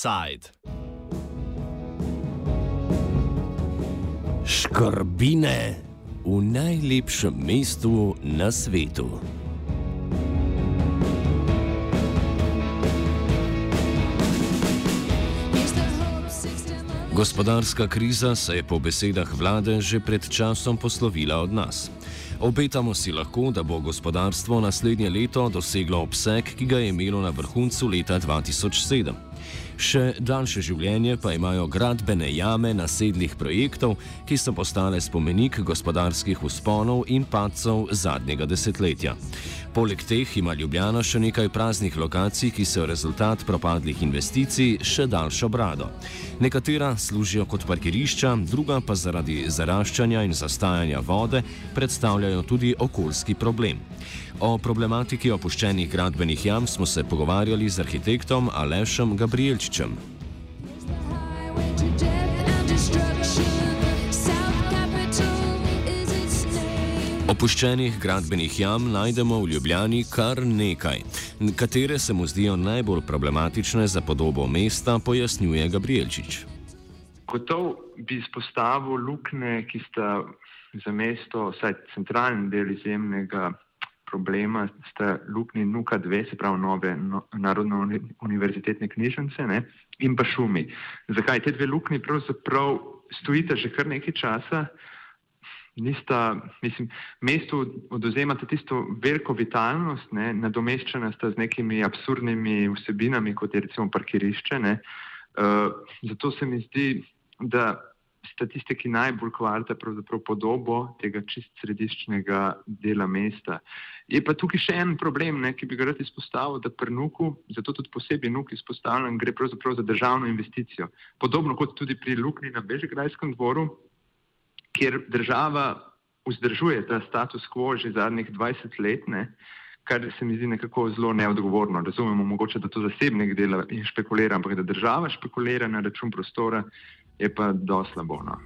Offside. Škrbine v najlepšem mestu na svetu. Gospodarska kriza se je po besedah vlade že pred časom poslovila od nas. Obetamo si lahko, da bo gospodarstvo naslednje leto doseglo obseg, ki ga je imelo na vrhuncu leta 2007. Še daljše življenje pa imajo gradbene jame nasedlih projektov, ki so postale spomenik gospodarskih usponov in pacov zadnjega desetletja. Poleg teh ima Ljubljana še nekaj praznih lokacij, ki so rezultat propadlih investicij še daljšo brado. Nekatera služijo kot parkirišča, druga pa zaradi zaraščanja in zastajanja vode predstavljajo tudi okoljski problem. O problematiki opuščenih gradbenih jam smo se pogovarjali z arhitektom Alešem Gabrielčičem. Opuščenih gradbenih jam najdemo v Ljubljani kar nekaj. Katere se mu zdijo najbolj problematične za podobo mesta, pojasnjuje Gabrielčič. Gotov bi izpostavil lukne, ki sta za mesto, vsaj centralni del izjemnega problema, sta lukni Nuka 2, se pravi nove no, narodno univerzitetne knjižnice ne, in pa šumi. Zakaj te dve lukni pravzaprav stojite že kar nekaj časa? nista, mislim, mestu oduzemata tisto veliko vitalnost, ne, nadomeščena sta z nekimi absurdnimi vsebinami, kot je recimo parkirišče. Uh, zato se mi zdi, da statiste, ki najbolj kvarta podobo tega čist središčnega dela mesta. Je pa tukaj še en problem, ne, ki bi ga rad izpostavil, da pri Nuku, zato tudi posebej Nuk izpostavljam, gre pravzaprav za državno investicijo. Podobno kot tudi pri Lukni na Bežegrajskem dvoru, kjer država vzdržuje ta status quo že zadnjih 20 let, ne, kar se mi zdi nekako zelo neodgovorno. Razumemo mogoče, da to zasebnik dela in špekulira, ampak da država špekulira na račun prostora, je pa dosti slabo. No.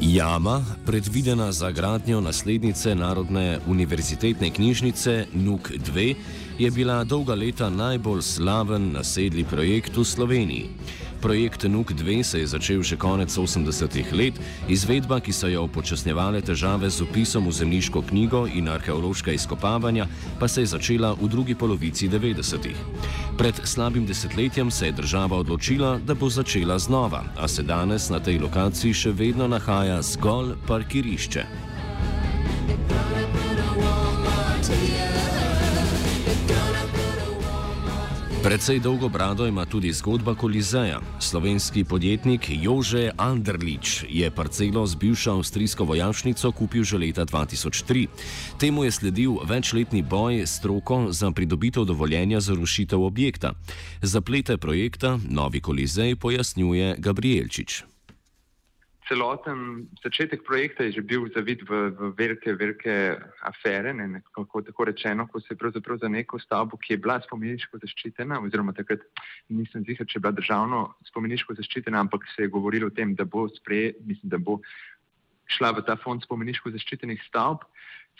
Jama, predvidena za gradnjo naslednice Narodne univerzitetne knjižnice NUK 2, je bila dolga leta najbolj slaven nasedli projekt v Sloveniji. Projekt NUK 2 se je začel že konec 80-ih let, izvedba, ki so jo upočasnjevale težave z upisom v zemljiško knjigo in arheološka izkopavanja, pa se je začela v drugi polovici 90-ih. Pred slabim desetletjem se je država odločila, da bo začela znova, a se danes na tej lokaciji še vedno nahaja zgolj parkirišče. Predvsej dolgo brado ima tudi zgodba Kolizeja. Slovenski podjetnik Jože Anderlič je parcelo z bivšo avstrijsko vojašnico kupil že leta 2003. Temu je sledil večletni boj s stroko za pridobitev dovoljenja za rušitev objekta. Zaplete projekta Novi Kolizej pojasnjuje Gabrielčič celoten začetek projekta je že bil zavit v, v velike, velike afere, ne, nekako tako rečeno, ko se je pravzaprav za neko stavbo, ki je bila spomeniško zaščitena, oziroma takrat nisem zihar, če je bila državno spomeniško zaščitena, ampak se je govorilo o tem, da bo sprejet, mislim, da bo šla v ta fond spomeniško zaščitenih stavb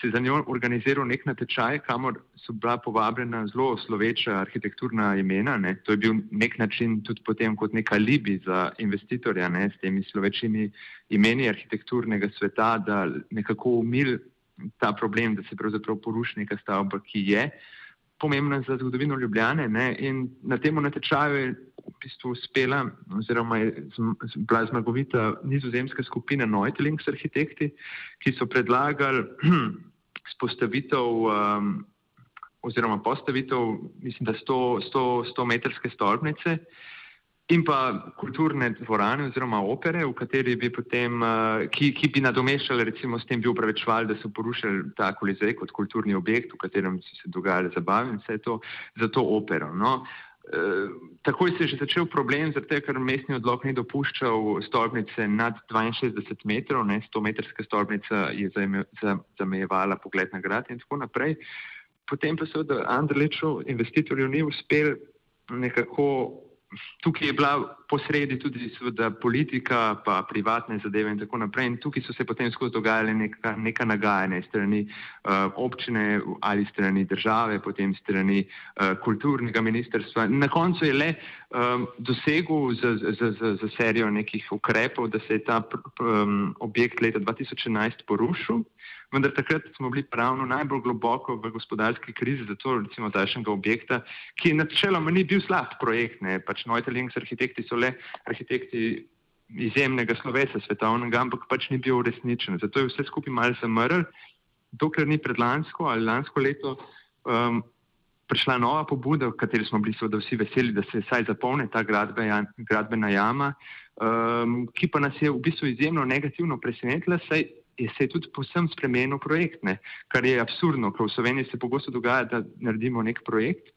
se za njo organiziral nek natečaj, kamor so bila povabljena zelo sloveča arhitekturna imena. Ne. To je bil nek način tudi potem kot neka libi za investitorja ne, s temi slovečimi imeni arhitekturnega sveta, da nekako umil ta problem, da se pravzaprav poruši neka stavba, ki je pomembna za zgodovino Ljubljane. Ne. In na tem natečaju je v bistvu uspela, oziroma je bila zmagovita nizozemska skupina Neutlings arhitekti, ki so predlagali spostavitev um, oziroma postavitev, mislim, da 100 metrske stolpnice in pa kulturne dvorane oziroma opere, v kateri bi potem, uh, ki, ki bi nadomeščali, recimo s tem bi upravičevali, da so porušili ta kolizej kot kulturni objekt, v katerem so se dogajale zabave in vse to za to opero. No? Eh, takoj se je že začel problem, zato ker mestni odlog ni dopuščal stolpnice nad 62 metrov, ne, 100 metrska stolpnica je zamejevala pogled na grad in tako naprej. Potem pa seveda Andrliču, investitorju, ni uspel nekako tukaj je bila posredi tudi seveda, politika, pa privatne zadeve in tako naprej. In tukaj so se potem skozi dogajale neka, neka nagajanja strani uh, občine ali strani države, potem strani uh, kulturnega ministrstva. Na koncu je le um, dosegel z, z, z, z serijo nekih ukrepov, da se je ta um, objekt leta 2011 porušil vendar takrat smo bili pravno najbolj globoko v gospodarski krizi, zato recimo takšnega objekta, ki načeloma ni bil slab projekt, ne pač Neutelings arhitekti so le arhitekti izjemnega slovesa svetovnega, ampak pač ni bil uresničen. Zato je vse skupaj malce zamrl, dokler ni predlansko ali lansko leto um, prišla nova pobuda, v kateri smo bili seveda vsi veseli, da se saj zapolne ta gradbe, gradbena jama, um, ki pa nas je v bistvu izjemno negativno presenetila, saj je se tudi posem spremenil projekt, ne? kar je absurdno, ker v Sloveniji se pogosto dogaja, da naredimo nek projekt,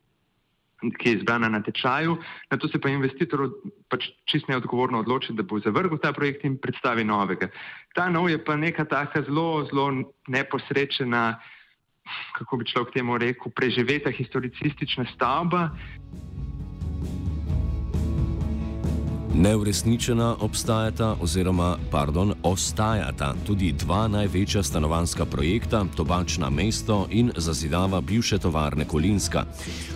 ki je izbran na tečaju, na to se pa investitor pač čist neodgovorno odloči, da bo zavrgel ta projekt in predstavi novega. Ta nov je pa neka taka zelo, zelo neposrečena, kako bi človek temu rekel, preživeta historicistična stavba. Neuresničena obstajata oziroma, pardon, ostajata tudi dva največja stanovanska projekta, Tobačna mesto in zazidava bivše tovarne Kolinska.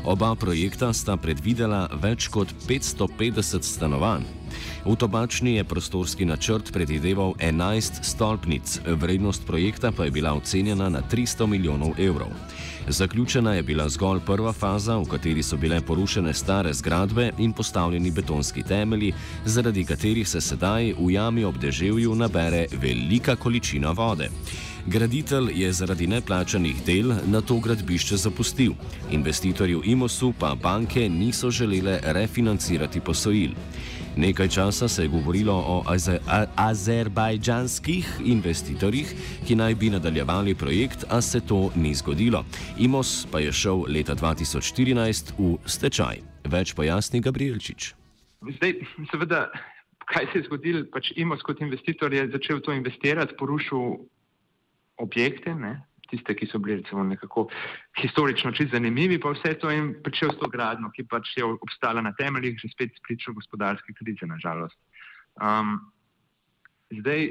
Oba projekta sta predvidela več kot 550 stanovanj. V Tobačni je prostorski načrt predvideval 11 stolpnic, vrednost projekta pa je bila ocenjena na 300 milijonov evrov. Zaključena je bila zgolj prva faza, v kateri so bile porušene stare zgradbe in postavljeni betonski temelji, zaradi katerih se sedaj v jami ob deževju nabere velika količina vode. Graditelj je zaradi neplačanih del na to gradbišče zapustil, investitorju Imosu pa banke niso želele refinancirati posojil. Nekaj časa se je govorilo o azerbajdžanskih investitorjih, ki naj bi nadaljevali projekt, a se to ni zgodilo. Imos pa je šel leta 2014 v stečaj. Več pojasni Gabrielčič. Zdaj, seveda, kaj se je zgodilo? Pač Imos kot investitor je začel to investirati, porušil objekte, ne? Tiste, ki so bili recimo nekako historično čisto zanimivi, pa vse to in pričel s to gradno, ki pač je obstala na temeljih, že spet spričal gospodarske krize, nažalost. Um, zdaj,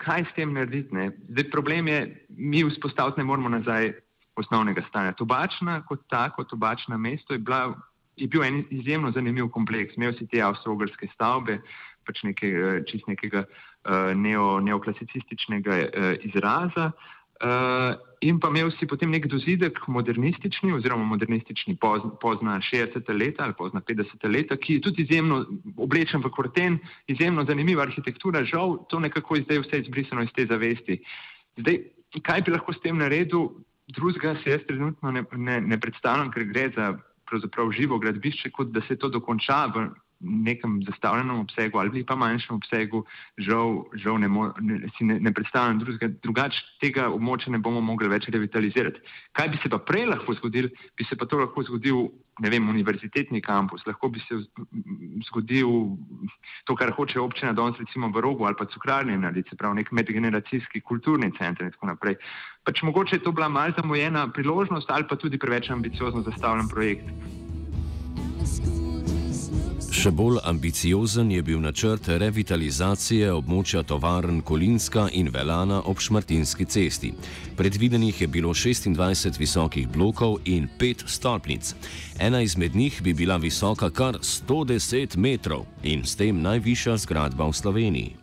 kaj s tem narediti? Ne? Zdaj, problem je, mi vzpostaviti ne moramo nazaj osnovnega stanja. Tobačna kot tako, tobačna mesto je, bila, je bil en izjemno zanimiv kompleks. Imel si te avstro-ogrske stavbe, pač nekaj, čist nekega uh, neo, neoklasicističnega uh, izraza. Uh, in pa imel si potem nek dozidek modernistični, oziroma modernistični pozna, pozna 60. leta ali pozna 50. leta, ki je tudi izjemno oblečen v korten, izjemno zanimiva arhitektura. Žal, to nekako je zdaj vse izbrisano iz te zavesti. Zdaj, kaj bi lahko s tem naredil, drugega se jaz trenutno ne, ne, ne predstavljam, ker gre za pravzaprav živo gradbišče, kot da se to dokonča v nekem zastavljenem obsegu ali pa manjšem obsegu, žal, žal ne, mo, ne, si ne, ne predstavljam drugega, drugače tega območja ne bomo mogli več revitalizirati. Kaj bi se pa prej lahko zgodil, bi se pa to lahko zgodil, ne vem, univerzitetni kampus, lahko bi se zgodil to, kar hoče občina danes recimo v rogu ali pa cukrarni narediti, se pravi nek medgeneracijski kulturni center in tako naprej. Pač mogoče je to bila malce zamujena priložnost ali pa tudi preveč ambiciozno zastavljen projekt. Še bolj ambiciozen je bil načrt revitalizacije območja tovarn Kolinska in Velana ob Šmartinski cesti. Predvidenih je bilo 26 visokih blokov in 5 stolpnic. Ena izmed njih bi bila visoka kar 110 metrov in s tem najvišja zgradba v Sloveniji.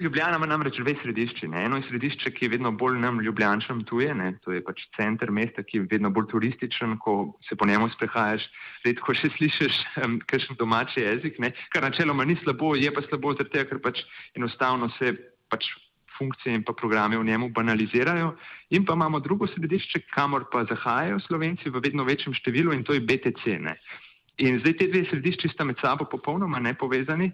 Ljubljana ima namreč dve središči. Ne? Eno je središče, ki je vedno bolj nam ljubljančem tuje, ne? to je pač center mesta, ki je vedno bolj turističen, ko se po njemu sprehajaš, redko še slišiš um, kakšen domači jezik, ne? kar načeloma ni slabo, je pa slabo zaradi tega, ker pač enostavno se pač funkcije in pa programe v njemu banalizirajo. In pa imamo drugo središče, kamor pa zahajajo slovenci v vedno večjem številu in to je BTC. Ne? In zdaj te dve središči sta med sabo popolnoma nepovezani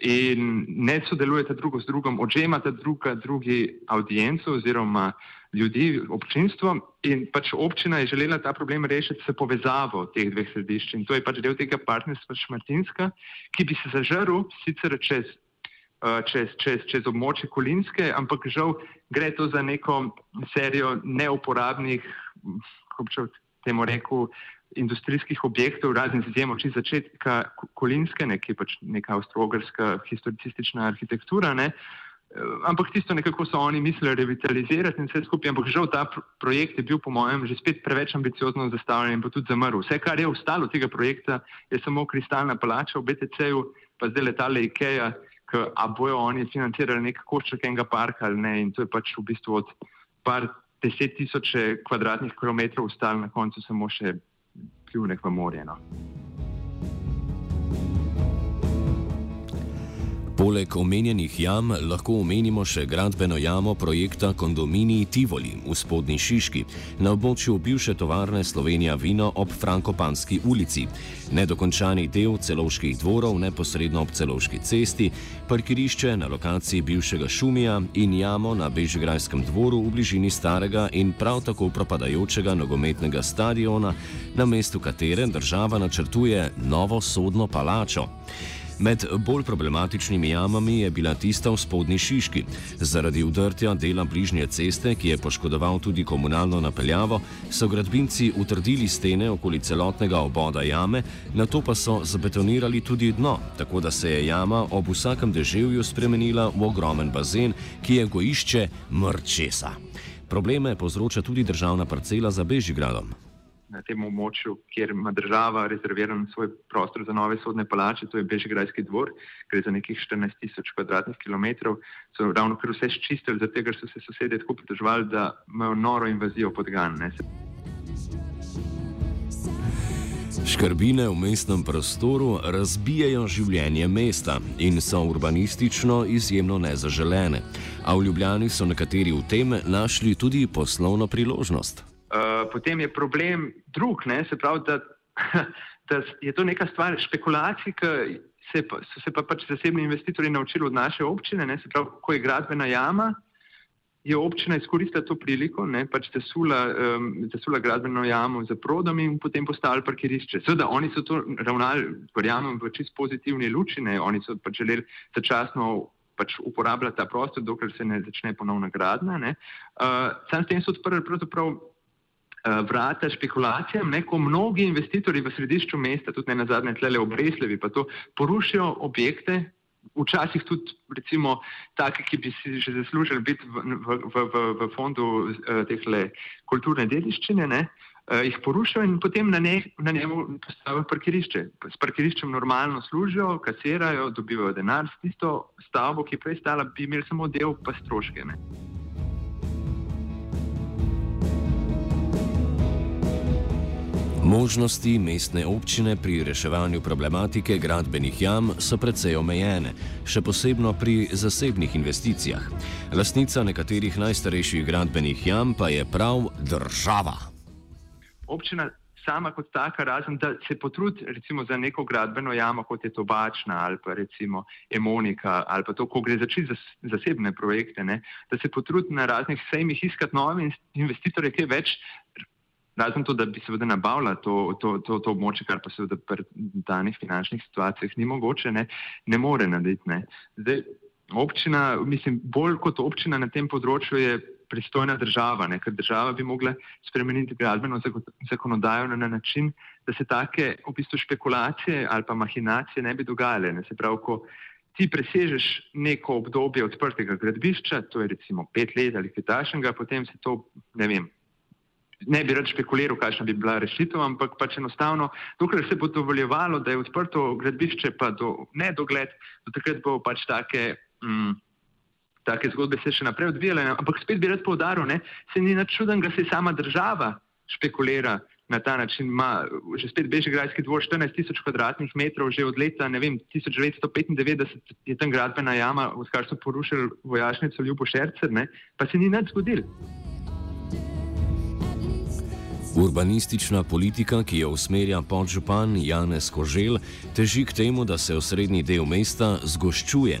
in ne sodelujete drugo z drugom, odžemate druga drugi audienco oziroma ljudi, občinstvo in pač občina je želela ta problem rešiti s povezavo teh dveh središč in to je pač del tega partnerstva Šmartinska, ki bi se zažrl sicer čez, uh, čez, čez, čez območje Kolinske, ampak žal gre to za neko serijo neuporabnih, kako bi temu rekel, industrijskih objektov, razen izjemo čisto začetka Kolinske, ne, ki je pač neka avstrogrska historicistična arhitektura. Ne, eh, ampak tisto nekako so oni mislili revitalizirati in vse skupaj, ampak žal ta projekt je bil po mojem že spet preveč ambiciozno zastavljen in pa tudi zamrl. Vse, kar je ostalo tega projekta, je samo kristalna palača v BTC-ju, pa zdaj letale IKEA, a bojo oni financirali nek košček enega parka ali ne in to je pač v bistvu od par deset tisoče kvadratnih kilometrov ostalo na koncu samo še pljunek v morje. No. Poleg omenjenih jam lahko omenimo še gradbeno jamo projekta Kondomini Tivoli v spodnji Šiški na območju bivše tovarne Slovenija Vino ob Frankopanski ulici, nedokončani del celovških dvorov neposredno ob celovški cesti, parkirišče na lokaciji bivšega Šumija in jamo na Bežigrajskem dvoru v bližini starega in prav tako propadajočega nogometnega stadiona, na mestu katere država načrtuje novo sodno palačo. Med bolj problematičnimi jamami je bila tista v spodnji Šiški. Zaradi udrtja dela bližnje ceste, ki je poškodoval tudi komunalno napeljavo, so gradbinci utrdili stene okoli celotnega oboda jame, na to pa so zabetonirali tudi dno, tako da se je jama ob vsakem deževju spremenila v ogromen bazen, ki je gojišče mrčesa. Probleme povzroča tudi državna parcela za Bežigradom na tem območju, kjer ima država rezerviran svoj prostor za nove sodne palače, to je Bežigrajski dvor, gre za nekih 14 tisoč kvadratnih kilometrov, so ravno kar vse ščistili, zato ker so se sosedje tako pritožvali, da imajo noro invazijo podgan. Škrbine v mestnem prostoru razbijajo življenje mesta in so urbanistično izjemno nezaželene. A v Ljubljani so nekateri v tem našli tudi poslovno priložnost. Eh, potem je problem drug, ne? se pravi, da, da je to neka stvar špekulacij, ki se pa, so se pa pač zasebni investitorji naučili od naše občine, ne? se pravi, ko je gradbena jama, je občina izkoristila to priliko, ne? pač zasula, um, zasula gradbeno jamo za prodom in potem postavili parkirišče. Seveda, oni so to ravnali, verjamem, v čist pozitivni luči, ne? oni so pač želeli začasno pač uporabljati ta prostor, dokler se ne začne ponovna gradnja. Uh, sam s tem so odprli pravzaprav Eh, vrata špekulacijam, ne, ko mnogi investitorji v središču mesta, tudi ne na zadnje tlele v Breslevi, pa to porušijo objekte, včasih tudi recimo take, ki bi si že zaslužili biti v, v, v, v, fondu uh, tehle kulturne dediščine, ne, uh, jih porušijo in potem na, ne, na njemu postavijo parkirišče. S parkiriščem normalno služijo, kasirajo, dobivajo denar, s tisto stavbo, ki je prej stala, bi imeli samo del pa stroške. Ne. Možnosti mestne občine pri reševanju problematike gradbenih jam so precej omejene, še posebno pri zasebnih investicijah. Lastnica nekaterih najstarejših gradbenih jam pa je prav država. Občina sama kot taka, razen da se potrudi recimo za neko gradbeno jamo, kot je Tobačna ali pa recimo Emonika ali pa to, ko gre za čist zasebne projekte, ne, da se potrudi na raznih sejmih iskati nove investitorje, ki več Razen to, da bi seveda nabavila to, to, to, to območje, kar pa seveda pri danih finančnih situacijah ni mogoče, ne, ne more narediti. Ne. Zdaj, občina, mislim, bolj kot občina na tem področju je pristojna država, ne, ker država bi mogla spremeniti gradbeno zakonodajo na, na način, da se take v bistvu špekulacije ali pa mahinacije ne bi dogajale. Ne. Se pravi, ko ti presežeš neko obdobje odprtega gradbišča, to je recimo pet let ali kaj takšnega, potem se to, ne vem, ne bi rad špekuliral, kakšna bi bila rešitev, ampak pač enostavno, dokler se bo dovoljevalo, da je odprto gradbišče, pa do nedogled, do takrat bo pač take. Mm, Take zgodbe se še naprej odvijale, ampak spet bi rad povdaril, da se ni nič čuden, da se sama država špekulira na ta način. Ma, že spet Bežigrajski dvor 14 tisoč kvadratnih metrov, že od leta vem, 1995 je tam gradbena jama, v kar so porušili vojašnico Ljubo Šercer, ne, pa se ni nič zgodilo. Urbanistična politika, ki jo usmerja podžupan Janez Kožel, teži k temu, da se osrednji del mesta zgoščuje.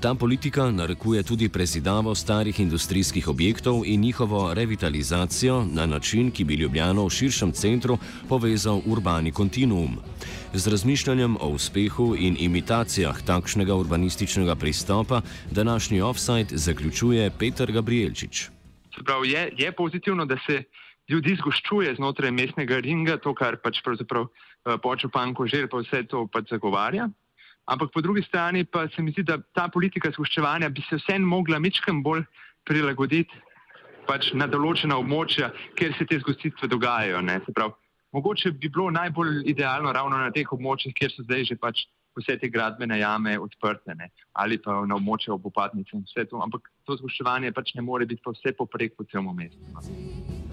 Ta politika narekuje tudi prezidavo starih industrijskih objektov in njihovo revitalizacijo na način, ki bi Ljubljano v širšem centru povezal urbani kontinuum. Z razmišljanjem o uspehu in imitacijah takšnega urbanističnega pristopa današnji offside zaključuje Petr Gabrielčič. Prav, je, je pozitivno, da se ljudi zgoščuje znotraj mestnega ringa, to, kar pač pravzaprav uh, počupan koželj pa vse to pač zagovarja. Ampak po drugi strani pa se mi zdi, da ta politika zgoščevanja bi se vsem mogla mičkem bolj prilagoditi pač na določena območja, kjer se te zgostitve dogajajo. Prav, mogoče bi bilo najbolj idealno ravno na teh območjih, kjer so zdaj že pač vse te gradbene jame odprte ne? ali pa na območju obupadnice in vse to. Ampak to zgoščevanje pač ne more biti pa vse poprek po celom mestu. No.